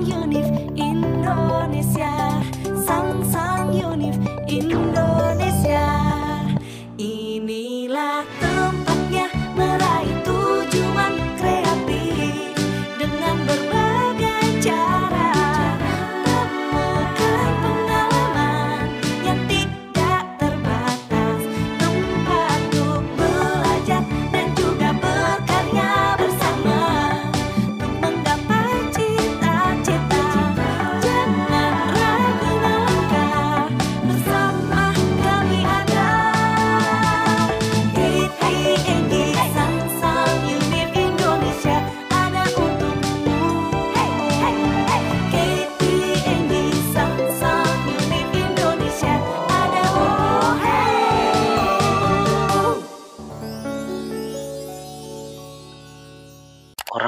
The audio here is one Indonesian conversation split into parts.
Unif Indonesia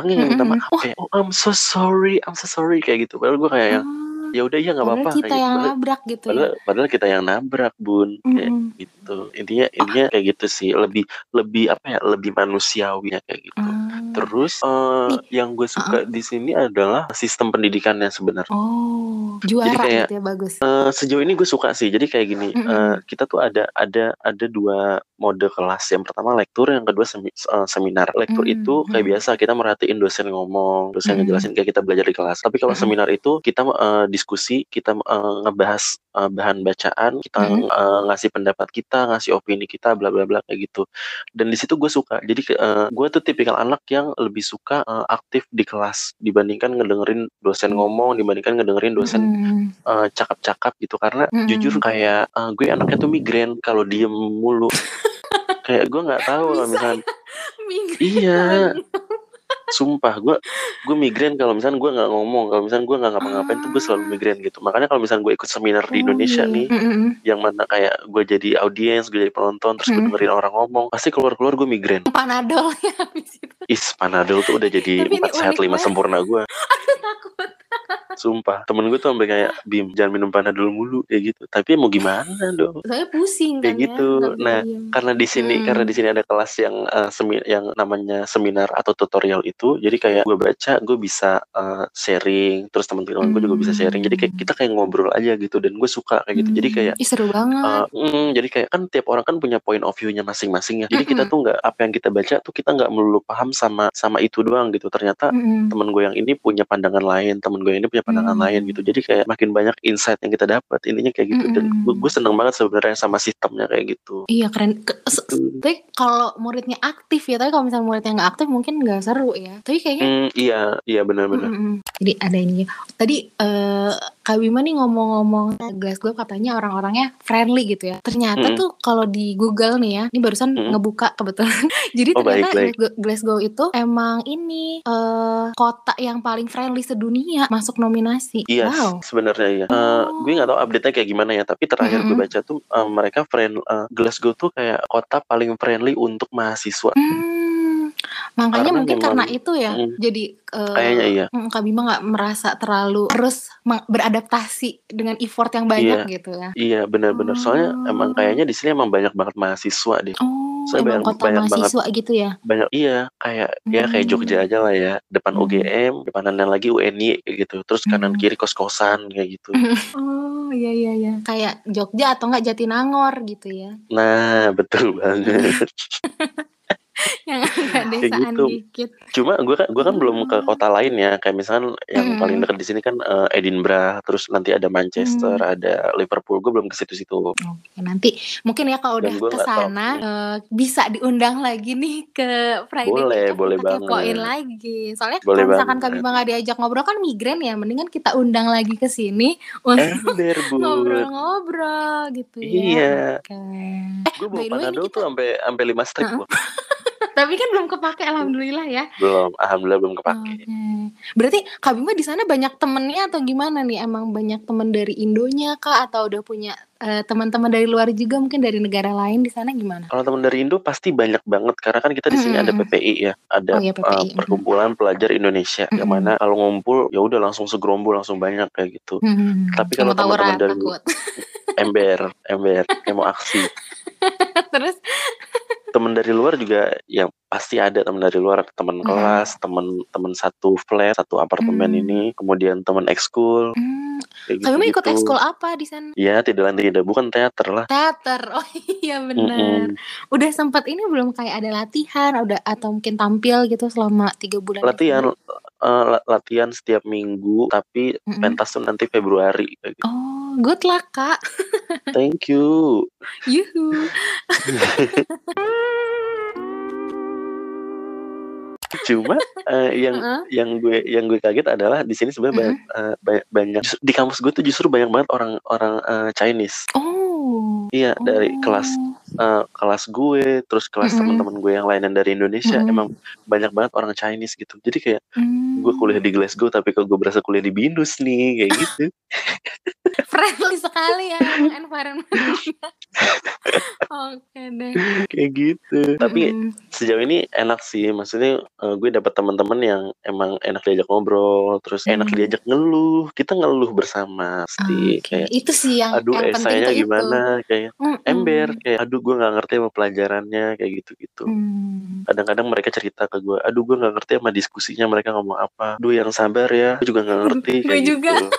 orangnya yang minta Mm-mm. maaf kayak oh I'm so sorry I'm so sorry kayak gitu padahal gue kayak yang Ah, ya udah ya nggak apa-apa kita kayak yang gitu. nabrak gitu ya. padahal padahal kita yang nabrak bun kayak Mm-mm. gitu intinya intinya kayak gitu sih lebih lebih apa ya lebih manusiawi kayak gitu Ah. terus Nih, yang gue suka di sini adalah sistem pendidikannya sebenarnya Oh, juara kayak- gitu ya bagus. Eh, sejauh ini gue suka sih jadi kayak gini Mm-mm. eh, kita tuh ada ada ada dua mode kelas yang pertama lektur yang kedua semi- eh, seminar lektur Mm, itu kayak mm. biasa kita merhatiin dosen ngomong dosen Mm. ngejelasin kayak kita belajar di kelas tapi kalau Mm-mm. seminar itu kita eh, diskusi kita eh, ngebahas eh, bahan bacaan kita Mm. eh, ngasih pendapat kita ngasih opini kita bla bla bla kayak gitu dan di situ gue suka jadi eh, gue tuh tipikal anak yang lebih suka eh, aktif di kelas dibandingkan ngedengerin dosen Mm. ngomong dibandingkan ngedengerin dosen Mm-mm. eh, cakap-cakap gitu karena Mm-mm. jujur kayak eh, gue anaknya tuh migrain kalau diem mulu kayak gue nggak tahu kalau misalnya Minggu iya. Sumpah gue gue migrain kalau misalnya gue nggak ngomong kalau misalnya gue nggak ngapa-ngapain tuh gue selalu migrain gitu makanya kalau misalnya gue ikut seminar di Oh, Indonesia nih Mm-mm. yang mana kayak gue jadi audiens gue jadi penonton terus gue dengerin orang ngomong pasti keluar-keluar gue migrain Panadol ya habis itu. is panadol tuh udah jadi empat sehat lima sempurna gue Aduh takut. Sumpah temen gue tuh sampai kayak bim jangan minum panadol mulu kayak gitu tapi mau gimana dong Soalnya pusing Kayak kan gitu. ya. nggak bisa Nah, diem. karena di sini Hmm. karena di sini ada kelas yang eh, semi yang namanya seminar atau tutorial itu jadi kayak gue baca gue bisa eh, sharing terus teman-teman gue juga bisa sharing jadi kayak Hmm. kita kayak ngobrol aja gitu dan gue suka kayak gitu jadi Hmm. kayak Ih, seru banget. eh, mm, jadi kayak kan tiap orang kan punya point of view-nya masing-masing ya jadi kita Mm-mm. tuh nggak apa yang kita baca tuh kita nggak melulu paham sama sama itu doang gitu ternyata Mm-mm. temen gue yang ini punya pandangan lain temen gue yang ini punya pandangan Hmm. lain gitu jadi kayak makin banyak insight yang kita dapat intinya kayak gitu dan Mm-mm. gue, seneng banget sebenarnya sama sistemnya kayak gitu Iya keren. Ke- Gitu. Tapi kalau muridnya aktif ya, tapi kalau misalnya muridnya nggak aktif mungkin nggak seru ya. Tapi kayaknya Hmm, iya, iya benar-benar. Mm-mm. Jadi ada ini. Tadi eh Kak Bima nih ngomong-ngomong Glasgow katanya orang-orangnya friendly gitu ya. Ternyata Mm-mm. tuh kalau di Google nih ya, ini barusan Mm-mm. ngebuka kebetulan. Jadi Oh, baik, ternyata baik. Glasgow- Glasgow itu emang ini eh kota yang paling friendly sedunia masuk nominasi. Iya, Wow. sebenarnya iya. Eh, Oh. gue nggak tahu update-nya kayak gimana ya, tapi terakhir gue Mm-mm. baca tuh eh, mereka friend eh, Glasgow tuh kayak kota paling friendly untuk mahasiswa. Hmm, makanya Karena mungkin memang- karena itu ya. Mm. Jadi eh, Kayaknya iya. mm, Kak Bima nggak merasa terlalu harus meng- beradaptasi dengan effort yang banyak Iya. gitu ya. Iya, benar-benar. Soalnya Oh. emang kayaknya di sini emang banyak banget mahasiswa deh. Oh, Soalnya emang banyak- kota banyak banget. mahasiswa gitu ya. Banyak iya, kayak ya kayak Hmm. Jogja aja lah ya. Depan Hmm. UGM, depanan lagi UNY kayak gitu. Terus kanan Hmm. kiri kos-kosan kayak gitu. Oh, iya iya iya. Kayak Jogja atau enggak Jatinangor gitu ya. Nah, betul banget. Yang agak desaan gitu. dikit. Cuma gue kan gue kan belum ke kota lain ya. Kayak misalkan yang Mm. paling dekat di sini kan eh, Edinburgh, terus nanti ada Manchester, Hmm. ada Liverpool. Gue belum ke situ-situ. Oke, nanti mungkin ya kalau udah ke sana eh, bisa diundang lagi nih ke Friday Boleh, Weekend, boleh kita kepoin banget. lagi. Soalnya Boleh kalau misalkan Kak banget. Bima nggak diajak ngobrol kan migrain ya, mendingan kita undang lagi ke sini untuk ngobrol-ngobrol gitu ya. Iya. Oke. Gue by bawa panadol kita- tuh sampai sampai lima strip Heeh. gua. Tapi kan belum kepake alhamdulillah ya. Belum, alhamdulillah belum kepake. Oke. Berarti Kak Bima di sana banyak temennya atau gimana nih? Emang banyak temen dari Indonya kah atau udah punya eh, teman-teman dari luar juga mungkin dari negara lain di sana gimana? Kalau teman dari Indo pasti banyak banget karena kan kita di sini ada Mm-mm. PPI ya, ada Oh iya, PPI, eh, perkumpulan pelajar Indonesia yang Mm-mm. mana kalau ngumpul ya udah langsung segerombol langsung banyak kayak gitu. Hmm, Tapi kalau teman-teman dari takut. ember, ember, kayak mau aksi. Terus temen dari luar juga yang pasti ada temen dari luar temen Mhm. kelas temen temen satu flat satu apartemen Hmm. ini kemudian temen ekskul Hmm, Bima ikut ekskul apa di sana? ya tidak lain tidak bukan teater lah Teater. Oh iya benar. Mm-mm. Udah sempat ini belum kayak ada latihan, udah atau mungkin tampil gitu selama tiga bulan latihan? La- latihan setiap minggu tapi Mm-mm. pentas tuh nanti Februari kayak gitu. Oh, good luck kak. thank you Yuhu. cuma eh, yang Heeh. yang gue yang gue kaget adalah di sini sebenarnya banyak, eh, banyak banyak justru- di kampus gue tuh justru banyak banget orang orang eh, Chinese Oh. iya dari kelas Eh, kelas gue terus kelas Mm-mm. teman-teman gue yang lain dari Indonesia Mm-mm. emang banyak banget orang Chinese gitu jadi kayak Hmm. gue kuliah di Glasgow tapi kok gue berasa kuliah di Binus nih kayak gitu friendly sekali ya environment. Oke deh. kayak gitu tapi Mm-mm. sejauh ini enak sih maksudnya eh, gue dapat teman-teman yang emang enak diajak ngobrol terus enak Hmm. diajak ngeluh kita ngeluh bersama pasti Oke, kayak itu sih yang aduh yang penting itu. gimana kayak Mm-mm. ember kayak aduh gue nggak ngerti sama pelajarannya kayak gitu gitu Hmm. kadang-kadang mereka cerita ke gue aduh gue nggak ngerti sama diskusinya mereka ngomong apa aduh yang sabar ya gue juga nggak ngerti Gue juga. gitu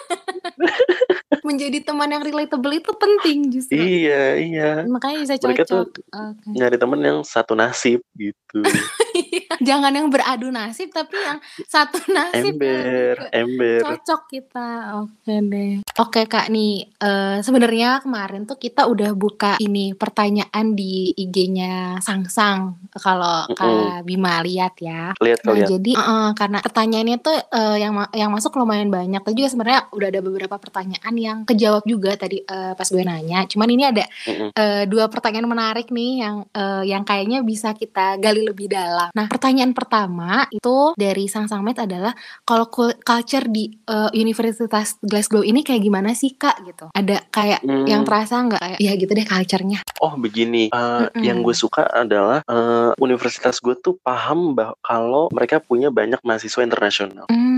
Menjadi teman yang relatable itu penting justru. iya iya Makanya bisa mereka tuh cocok. Oke. nyari temen yang satu nasib gitu Jangan yang beradu nasib tapi yang satu nasib ember ya, ember cocok kita. Oke deh. Oke Kak nih eh, sebenarnya kemarin tuh kita udah buka ini pertanyaan di IG-nya Sangsang kalau Kak Bima lihat ya. lihat Nah, kalian jadi eh, karena pertanyaannya tuh eh, yang ma- yang masuk lumayan banyak. Tadi juga sebenarnya udah ada beberapa pertanyaan yang kejawab juga tadi eh, pas gue nanya. Cuman ini ada Mm-mm. eh, dua pertanyaan menarik nih yang eh, yang kayaknya bisa kita gali lebih dalam. Nah, pertanyaan pertama itu dari Sang Sang Med adalah kalau culture di eh, Universitas Glasgow ini kayak gimana sih Kak gitu? Ada kayak Hmm. yang terasa nggak kayak ya gitu deh culture-nya. Oh begini, eh, Mm-mm. yang gue suka adalah eh, universitas gue tuh paham bahwa kalau mereka punya banyak mahasiswa internasional. Hmm.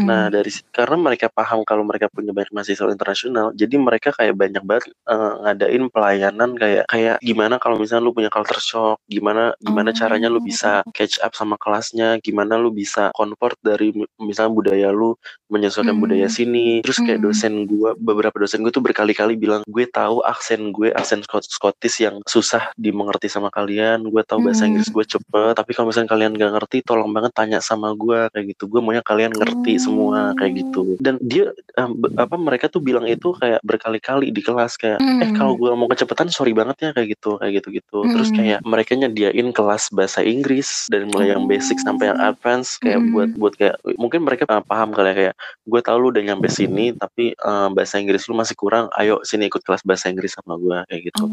Nah dari karena mereka paham kalau mereka punya banyak mahasiswa internasional, jadi mereka kayak banyak banget eh, ngadain pelayanan kayak kayak gimana kalau misalnya lu punya culture shock, gimana gimana Oh. caranya lu bisa catch up sama kelasnya, gimana lu bisa convert dari mi- misalnya budaya lu menyesuaikan Hmm. budaya sini. Terus kayak dosen gue, beberapa dosen gue tuh berkali-kali bilang, gue tahu aksen gue aksen Scot- Scottish yang susah dimengerti sama kalian, gue tahu bahasa. Inggris gue cepet, tapi kalau misalnya kalian gak ngerti, tolong banget tanya sama gue kayak gitu. Gue maunya kalian ngerti semua kayak gitu. Dan dia be- apa mereka tuh bilang itu kayak berkali-kali di kelas kayak, eh Hmm. kalau gue mau kecepetan sorry banget ya kayak gitu, kayak gitu gitu. Terus Hmm. kayak mereka nyediain kelas bahasa Inggris dari mulai yang basic sampai yang advance kayak Hmm. buat buat kayak mungkin mereka uh, paham kali ya kayak gue tahu lu udah nyampe sini tapi uh, bahasa Inggris lu masih kurang ayo sini ikut kelas bahasa Inggris sama gue kayak gitu Oh.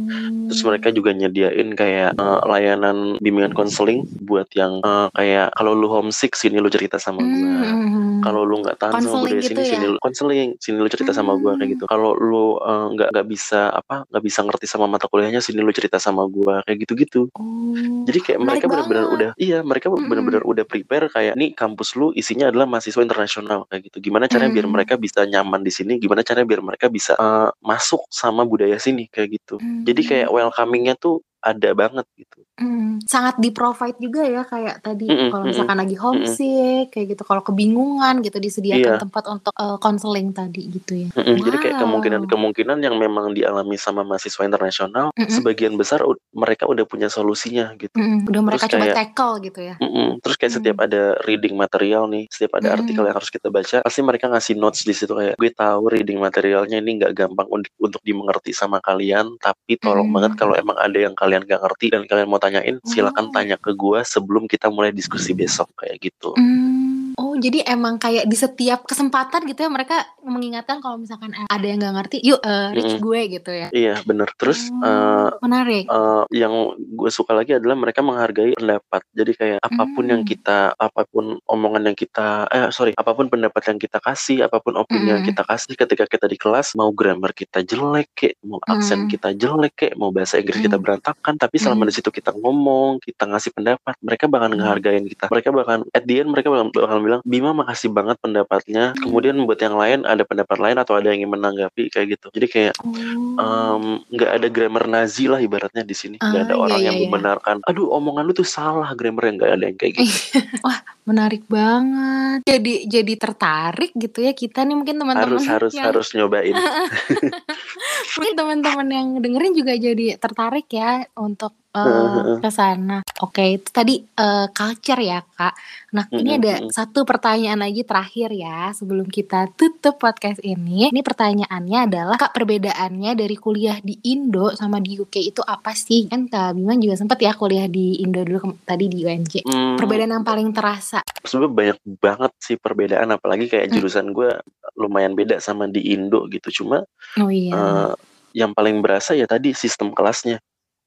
terus mereka juga nyediain kayak uh, layanan bimbingan konseling buat yang uh, kayak kalau lu homesick sini lu cerita sama gue Hmm. Kalau lu nggak tahan sama budaya gitu sini ya? sini lu konseling sini lu cerita sama gue kayak Hmm. gitu kalau lu uh, nggak nggak bisa apa nggak bisa ngerti sama mata kuliahnya sini lu cerita sama gue kayak gitu gitu Oh. jadi kayak mereka benar-benar udah iya mereka Mm-mm. benar-benar udah prepare kayak nih kampus lu isinya adalah mahasiswa internasional kayak gitu gimana caranya biar Mm. mereka bisa nyaman di sini gimana caranya biar mereka bisa uh, masuk sama budaya sini kayak gitu jadi kayak Hmm. welcomingnya tuh ada banget gitu Hmm, sangat di provide juga ya kayak tadi Mm-mm, kalau misalkan lagi homesick kayak gitu kalau kebingungan gitu disediakan Iya. tempat untuk eh, konseling tadi gitu ya. Mm-mm, Jadi kayak Wow. kemungkinan-kemungkinan yang memang dialami sama mahasiswa internasional, Mm-mm. sebagian besar mereka udah punya solusinya gitu. Mm-mm, udah mereka Terus coba kayak- tackle gitu ya. Mm-mm. Terus kayak setiap Hmm. ada reading material nih, setiap ada Mm-mm. artikel yang harus kita baca, pasti mereka ngasih notes di situ kayak gue tahu reading materialnya ini nggak gampang untuk untuk dimengerti sama kalian, tapi tolong Mm. banget kalau emang ada yang kalian nggak ngerti dan kalian mau tanyain, silakan Oh. tanya ke gue sebelum kita mulai diskusi besok kayak gitu. Hmm, Oh jadi emang kayak di setiap kesempatan gitu ya mereka mengingatkan kalau misalkan eh, ada yang nggak ngerti, yuk eh, reach Mm-mm. gue gitu ya. Iya bener. Terus Oh, eh, menarik. eh, yang gue suka lagi adalah mereka menghargai pendapat. Jadi kayak apa pun yang Hmm. kita, apa pun omongan yang kita, eh sorry, apa pun pendapat yang kita kasih, apa pun opini yang Hmm. kita kasih ketika kita di kelas, mau grammar kita jelek kek, mau aksen Hmm. kita jelek kek, mau bahasa Inggris kita Hmm. berantakan, tapi selama Hmm. di situ kita ngomong, kita ngasih pendapat, mereka bakal Hmm. ngehargain kita. Mereka bakal at the end mereka bakal, bakal bilang, Bima makasih banget pendapatnya. Hmm. Kemudian buat yang lain ada ada pendapat lain atau ada yang ingin menanggapi kayak gitu. Jadi kayak Oh. em, nggak ada grammar Nazi lah ibaratnya di sini. Nggak Ah, ada iya, orang yang iya, iya. membenarkan. Aduh, omongan lu tuh salah grammarnya nggak ada yang kayak gitu. Wah, menarik banget. Jadi jadi tertarik gitu ya kita nih mungkin teman-teman harus harus yang harus nyobain. mungkin teman-teman yang dengerin juga jadi tertarik ya untuk eh, ke sana. Oke, itu tadi eh, culture ya, Kak. Nah, ini Mm-mm, ada mm-mm. satu pertanyaan lagi terakhir ya sebelum kita tutup podcast ini. Ini pertanyaannya adalah Kak, perbedaannya dari kuliah di Indo sama di UK itu apa sih? Kan Kak Bima juga sempat ya kuliah di Indo dulu tadi di UNJ. Hmm, Perbedaan yang paling terasa. sebenarnya banyak banget sih perbedaan apalagi kayak Hmm. jurusan gue lumayan beda sama di Indo gitu. Cuma Oh iya. eh, yang paling berasa ya tadi sistem kelasnya.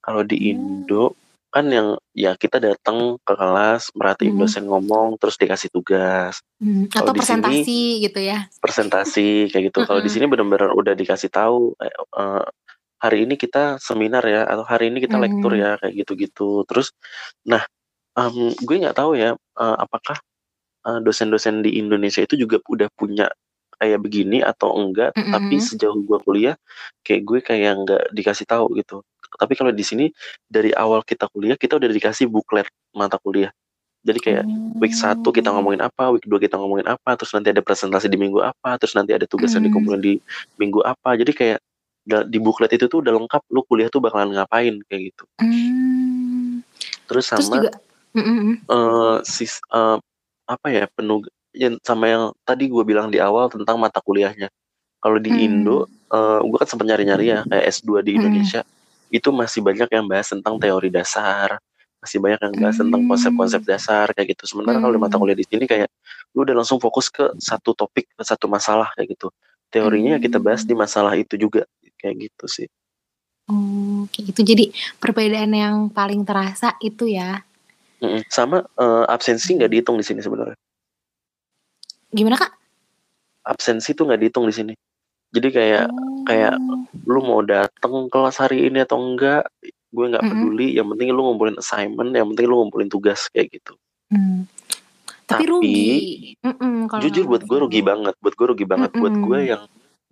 Kalau di Hmm. Indo kan yang ya kita datang ke kelas merhatiin Hmm. dosen ngomong terus dikasih tugas Hmm, atau di sini presentasi gitu ya. presentasi kayak gitu kalau di sini benar-benar udah dikasih tahu eh, eh, hari ini kita seminar ya atau hari ini kita lektur Hmm. ya kayak gitu-gitu terus nah em, gue nggak tahu ya eh, apakah eh, dosen-dosen di Indonesia itu juga udah punya kayak begini atau enggak tapi Mm-mm. sejauh gue kuliah kayak gue kayak nggak dikasih tahu gitu tapi kalau di sini dari awal kita kuliah kita udah dikasih buklet mata kuliah jadi kayak week 1 kita Oh. ngomongin apa, week 2 kita ngomongin apa, terus nanti ada presentasi di minggu apa, terus nanti ada tugas yang Hmm. dikumpulin di minggu apa. Jadi kayak di buklet itu tuh udah lengkap lu kuliah tuh bakalan ngapain kayak gitu. Hmm. Terus Terus sama juga Mm-mm. eh sis eh, apa ya penug yang sama yang tadi gue bilang di awal tentang mata kuliahnya. Kalau di Indo, eh gue kan sempat nyari-nyari ya kayak S2 di Hmm. Itu masih banyak yang bahas tentang teori dasar, masih banyak yang bahas tentang Hmm. konsep-konsep dasar kayak gitu. Sementara kalau di mata Hmm. kuliah di sini kayak lu udah langsung fokus ke satu topik, ke satu masalah kayak gitu. Teorinya ya kita bahas di Hmm. masalah itu juga kayak gitu sih. Oh, kayak gitu. Jadi perbedaan yang paling terasa itu ya. Mm-mm. Sama eh, absensi nggak dihitung di sini sebenarnya. Gimana Kak? Absensi tuh nggak dihitung di sini. Jadi kayak kayak Oh. lu mau datang kelas hari ini atau enggak, gue nggak peduli. Yang penting lu ngumpulin assignment, yang penting lu ngumpulin tugas kayak gitu. Hmm. Tapi Tapi rugi. Jujur buat gue rugi banget, buat gue rugi banget, buat gue yang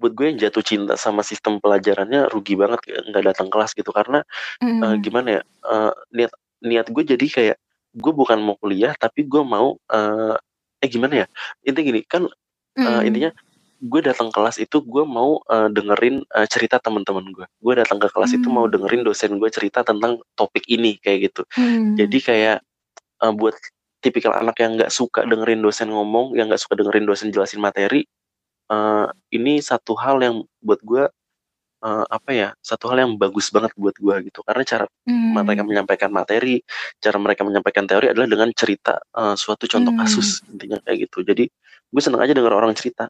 buat gue yang jatuh cinta sama sistem pelajarannya rugi banget nggak datang kelas gitu karena eh, Mm-mm. gimana ya eh, niat niat gue jadi kayak gue bukan mau kuliah tapi gue mau eh, eh gimana ya intinya gini kan eh, Mm-mm. intinya gue datang kelas itu gue mau eh, dengerin eh, cerita teman-teman gue gue datang ke kelas itu mau Hmm. dengerin dosen gue cerita tentang topik ini kayak gitu Hmm. jadi kayak eh, buat tipikal anak yang nggak suka dengerin dosen ngomong yang nggak suka dengerin dosen jelasin materi eh, ini satu hal yang buat gue eh, apa ya satu hal yang bagus banget buat gue gitu karena cara mereka Hmm. menyampaikan materi cara mereka menyampaikan teori adalah dengan cerita eh, suatu contoh Hmm. kasus intinya kayak gitu jadi gue seneng aja denger orang cerita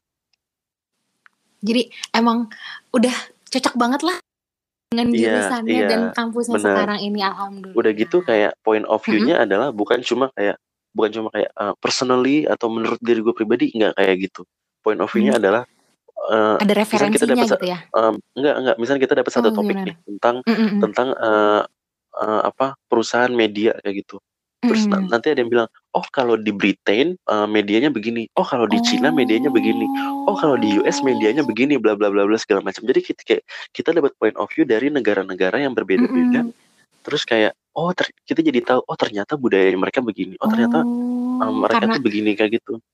Jadi emang udah cocok banget lah dengan Iya, jurusannya iya, dan kampusnya benar. sekarang ini alhamdulillah. udah gitu kayak point of view-nya adalah bukan cuma kayak bukan cuma kayak uh, personally atau menurut diri gue pribadi nggak kayak gitu point of view-nya Hmm. adalah uh, Ada kita referensinya dapat sa- gitu ya. um, enggak enggak misalnya kita dapat satu Oh, topik gimana? nih tentang Mm-mm. tentang uh, uh, apa perusahaan media kayak gitu terus Mm-mm. nanti ada yang bilang oh kalau di Britain uh, medianya begini oh kalau di Cina medianya begini oh kalau di US medianya begini bla bla bla bla segala macam jadi kita kayak kita dapat point of view dari negara-negara yang berbeda-beda Mm-mm. terus kayak oh ter- kita jadi tahu oh ternyata budaya mereka begini oh ternyata Oh, um, mereka karena tuh begini kayak gitu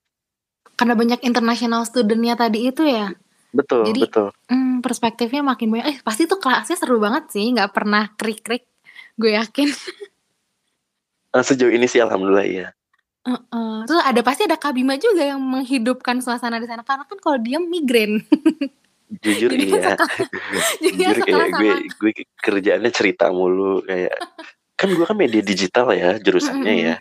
karena banyak international studentnya tadi itu ya. betul Jadi betul hmm, perspektifnya makin banyak. Eh pasti tuh kelasnya seru banget sih, nggak pernah krik-krik. Gue yakin. Eh, sejauh ini sih alhamdulillah ya Heeh. Terus ada pasti ada Kabima juga yang menghidupkan suasana di sana karena kan kalau dia migrain. jujur Jadi iya. jujur kayak gue sama gue kerjaannya cerita mulu kayak kan gue kan media digital ya jurusannya ya.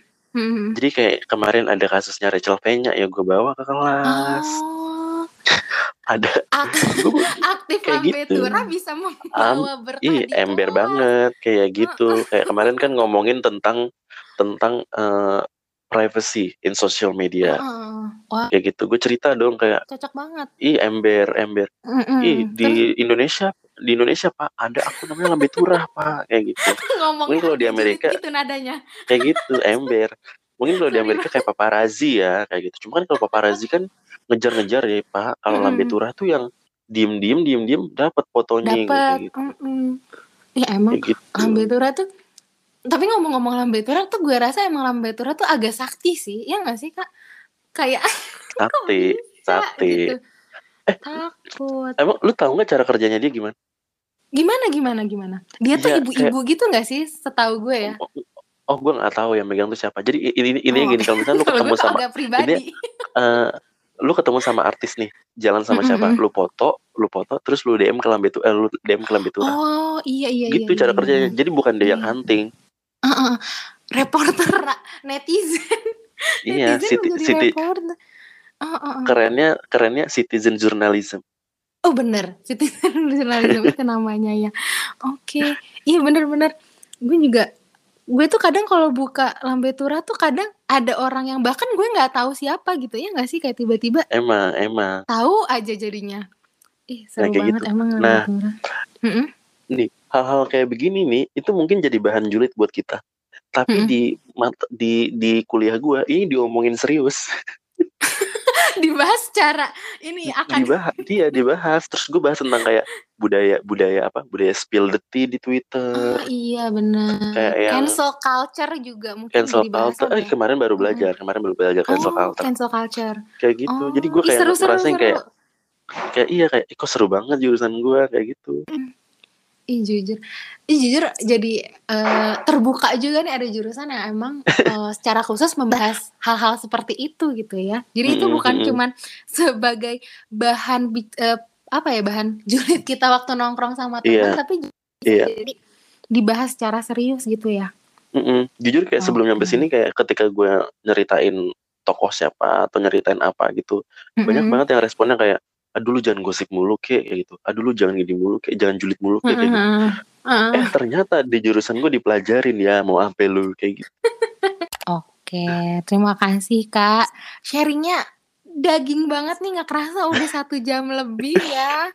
Jadi kayak kemarin ada kasusnya Rachel Penya ya gue bawa ke kelas. Oh, ada ak- gue aktif Kayak gitu. Bisa membawa berkah di ember kelas. banget kayak gitu. Kayak kemarin kan ngomongin tentang tentang eh, privacy in social media Heeh. Wah, kayak gitu gue cerita dong kayak cocok banget. ih ember ember Mm-mm. ih Terus di Indonesia di Indonesia pak ada akun namanya lambe turah pak kayak gitu ngomongnya mungkin kalau di julid Amerika gitu nadanya. kayak gitu ember mungkin kalau di Amerika kayak paparazzi ya kayak gitu cuma kan kalau paparazzi kan ngejar-ngejar ya pak kalau Mm-mm. lambe turah tuh yang diem diem diem diem dapat fotonya kayak Dapat. gitu Mm-mm. Ya emang kayak gitu Lambe Tura tuh tapi ngomong-ngomong Lambe Tura tuh gue rasa emang Lambe Tura tuh agak sakti sih. Ya gak sih, Kak? Kayak sate bisa sate gitu. Takut. emang lu tahu nggak cara kerjanya dia gimana Gimana gimana gimana? Dia tuh Iya, ibu-ibu gitu gak sih setahu gue ya? oh, oh gue nggak tahu yang megang tuh siapa jadi ini ini Oh. gini kalau misalnya lu ketemu sama agak pribadi. eh lu ketemu sama artis nih jalan sama siapa lu foto lu foto terus lu DM ke lambe eh, lu DM ke lambe Oh, iya iya gitu iya. cara iya, kerjanya iya. jadi bukan dia yang Iya. hunting Reporter netizen. iya netizen menjadi citi, reporter. Oh, oh, oh. kerennya kerennya citizen journalism Oh bener, citizen journalism itu namanya ya. Oke, iya bener-bener. Gue juga, gue tuh kadang kalau buka Lambe Tura tuh kadang ada orang yang bahkan gue nggak tahu siapa gitu ya nggak sih kayak tiba-tiba emang emang tahu aja jadinya. Ih seru kayak banget gitu. emang Lambe Nah. Nih hal-hal kayak begini nih itu mungkin jadi bahan julid buat kita. Tapi Mm-mm. di di di kuliah gua ini diomongin serius. Dibahas cara ini akan dibahas dia dibahas. Terus gue bahas tentang kayak budaya budaya apa? Budaya spill the tea di twitter. Oh iya yang- Cancel culture juga mungkin cancel culture. eh kemarin baru belajar kemarin baru belajar cancel oh, culture. cancel culture. kayak gitu. Oh, jadi gue kayak seru, seru, ngerasain seru. kayak kayak iya kayak "Ih, kok seru banget jurusan gue kayak gitu Ih jujur, ih jujur jadi eh, terbuka juga nih ada jurusan yang emang eh, secara khusus membahas hal-hal seperti itu gitu ya. Jadi itu Mm-mm, bukan mm-mm. cuman sebagai bahan eh, apa ya bahan julid kita waktu nongkrong sama teman, Iya, tapi juga bisa iya. jadi dibahas secara serius gitu ya. Mm-mm. jujur kayak sebelum nyampe sini kayak ketika gue nyeritain tokoh siapa atau nyeritain apa gitu banyak Mm-mm. banget yang responnya kayak aduh lu jangan gosip mulu kek kayak gitu aduh lu jangan gini mulu kayak jangan julid mulu kek kayak gitu eh ternyata di jurusan gue dipelajarin ya mau apa lu kayak gitu Oke, terima kasih Kak. Sharingnya daging banget nih nggak kerasa udah satu jam lebih ya.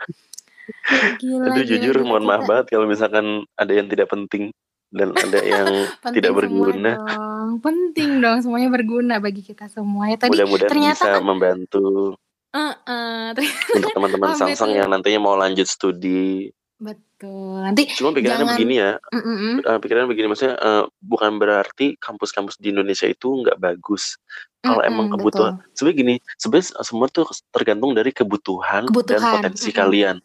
Gila, aduh gila, jujur gila. mohon maaf Kita banget kalau misalkan ada yang tidak penting dan ada yang tidak berguna dong. Penting dong, semuanya berguna bagi kita semua. Ya tadi mudah-mudahan ternyata bisa kan- membantu eh, ternyata untuk teman-teman Samsung yang nantinya mau lanjut studi betul. Nanti cuma pikirannya Jangan- begini ya mm, mm, mm. eh, pikirannya begini maksudnya eh, bukan berarti kampus-kampus di Indonesia itu nggak bagus kalau Mm, emang mm, kebutuhan sebenarnya gini sebenarnya semua tuh tergantung dari kebutuhan, dan Kebutuhan, potensi mm-mm. kalian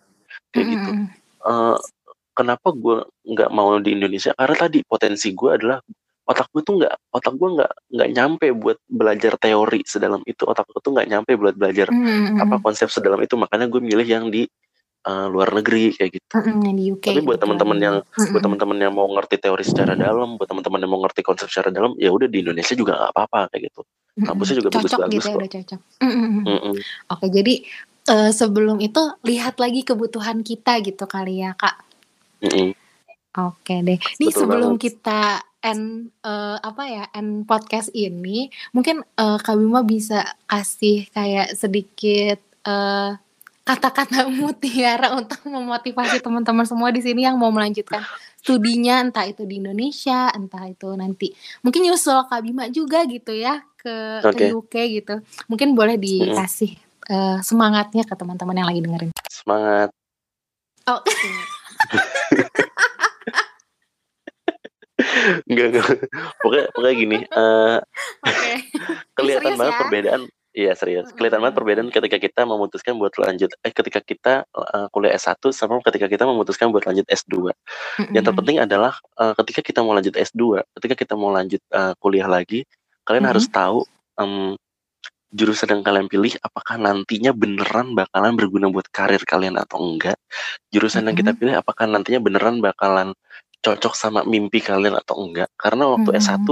kayak Mm, gitu mm, mm. Eh, kenapa gue nggak mau di Indonesia karena tadi potensi gue adalah otak gue tuh nggak otak gue nggak nggak nyampe buat belajar teori sedalam itu otak gue tuh nggak nyampe buat belajar Mm, mm, mm. apa konsep sedalam itu makanya gue milih yang di eh, luar negeri kayak gitu Mm, mm, yang di UK. tapi buat gitu teman-teman lagi. yang Mm, mm. buat teman-teman yang mau ngerti teori secara dalam buat teman-teman yang mau ngerti konsep secara dalam ya udah di Indonesia juga nggak apa-apa kayak gitu kampusnya juga cocok bagus-bagus gitu ya kok. udah cocok. Mm, mm, mm. Mm-mm. Oke, jadi eh, sebelum itu lihat lagi kebutuhan kita gitu kali ya, Kak. Mm-mm. Oke deh. Nih Betul sebelum banget. kita end eh, apa ya end podcast ini, mungkin eh, Kak Bima bisa kasih kayak sedikit eh, kata-kata mutiara untuk memotivasi teman-teman semua di sini yang mau melanjutkan studinya entah itu di Indonesia, entah itu nanti mungkin nyusul Kak Bima juga gitu ya ke ke Oke. UK gitu. Mungkin boleh dikasih eh, semangatnya ke teman-teman yang lagi dengerin. semangat Oh. enggak enggak pokoknya pokoknya gini eh, Oke. kelihatan serius banget ya? perbedaan iya serius. Kelihatan banget perbedaan ketika kita memutuskan buat lanjut eh ketika kita eh, kuliah S1 sama ketika kita memutuskan buat lanjut S2 yang terpenting adalah eh, ketika kita mau lanjut S2 ketika kita mau lanjut eh, kuliah lagi kalian Mhm. harus tahu em, jurusan yang kalian pilih apakah nantinya beneran bakalan berguna buat karir kalian atau enggak. Jurusan yang kita pilih apakah nantinya beneran bakalan cocok sama mimpi kalian atau enggak karena waktu Mhm. S1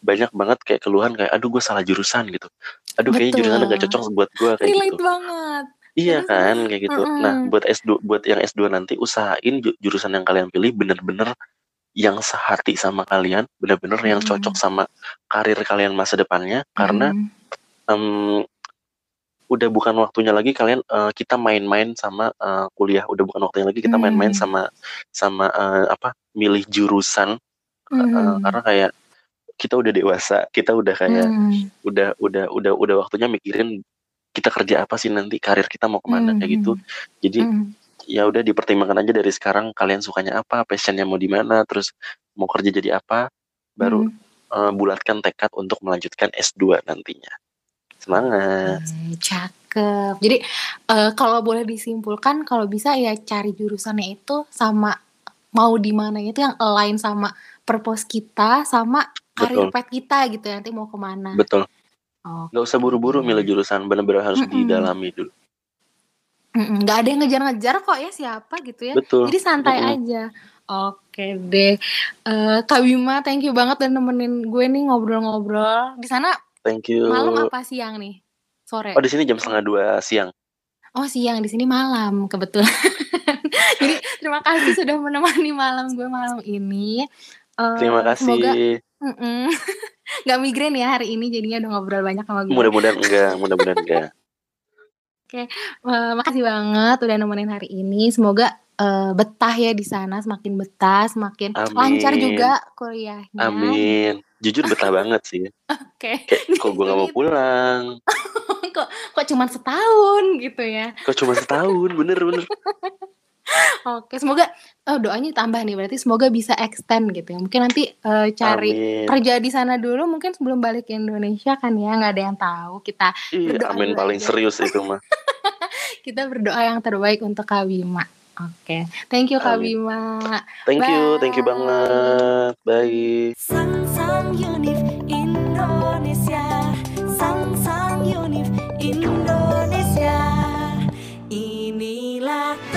banyak banget kayak keluhan kayak aduh gue salah jurusan gitu aduh kayaknya jurusan Betul. gak cocok buat gue kayak Relate gitu banget. iya kan kayak gitu nah Mm-mm. buat S2 buat yang S2 nanti usahain ju- jurusan yang kalian pilih bener-bener yang sehati sama kalian bener-bener yang Mm-mm. cocok sama karir kalian masa depannya karena Mm. Udah bukan waktunya lagi kalian eh, kita main-main sama eh, kuliah udah bukan waktunya lagi kita main-main Hmm. sama sama eh, apa milih jurusan eh, Mm. karena kayak kita udah dewasa kita udah kayak Mm. udah udah udah udah waktunya mikirin kita kerja apa sih nanti karir kita mau ke mana kayak gitu Mhm. jadi Mhm. ya udah dipertimbangkan aja dari sekarang kalian sukanya apa passionnya mau di mana terus mau kerja jadi apa baru Mhm. eh, bulatkan tekad untuk melanjutkan S2 nantinya semangat Hmm, cakep. Jadi eh, kalau boleh disimpulkan, kalau bisa ya cari jurusannya itu sama mau di mana itu yang align sama purpose kita, sama career path kita gitu ya, nanti mau ke mana. betul Oke. nggak usah buru-buru milih jurusan benar-benar harus Mm-mm. didalami dulu Mm-mm, nggak ada yang ngejar-ngejar kok ya siapa gitu ya. betul Jadi santai Mm-mm. aja. Oke deh. Eh, Kak Bima, thank you banget udah nemenin gue nih ngobrol-ngobrol. Di sana thank you malam apa siang nih? Sore. oh di sini jam setengah dua siang Oh siang di sini malam kebetulan. Jadi terima kasih sudah menemani malam gue malam ini. Eh, terima kasih Semoga mm-mm, nggak migrain ya hari ini jadinya udah ngobrol banyak sama gue. mudah-mudahan enggak mudah-mudahan enggak Eh, makasih banget udah nemenin hari ini. Semoga eh, betah ya di sana, semakin betah, semakin lancar amin juga kuliahnya. amin jujur betah banget sih. Oke. kayak kok gue nggak mau Gitu. pulang? Kok kok cuma setahun gitu ya. kok cuma setahun? Bener bener. Oke, semoga oh, doanya tambah nih berarti semoga bisa extend gitu ya. Mungkin nanti eh, cari amin. kerja di sana dulu mungkin sebelum balik ke Indonesia kan ya nggak ada yang tahu. Kita Iya, amin paling aja serius itu mah. Kita berdoa yang terbaik untuk Kak Bima Oke, okay. thank you Kak Amin. Bima. Thank Bye. you, thank you banget. Bye. Sang Sang Unif Indonesia, Sang Sang Unif Indonesia, inilah.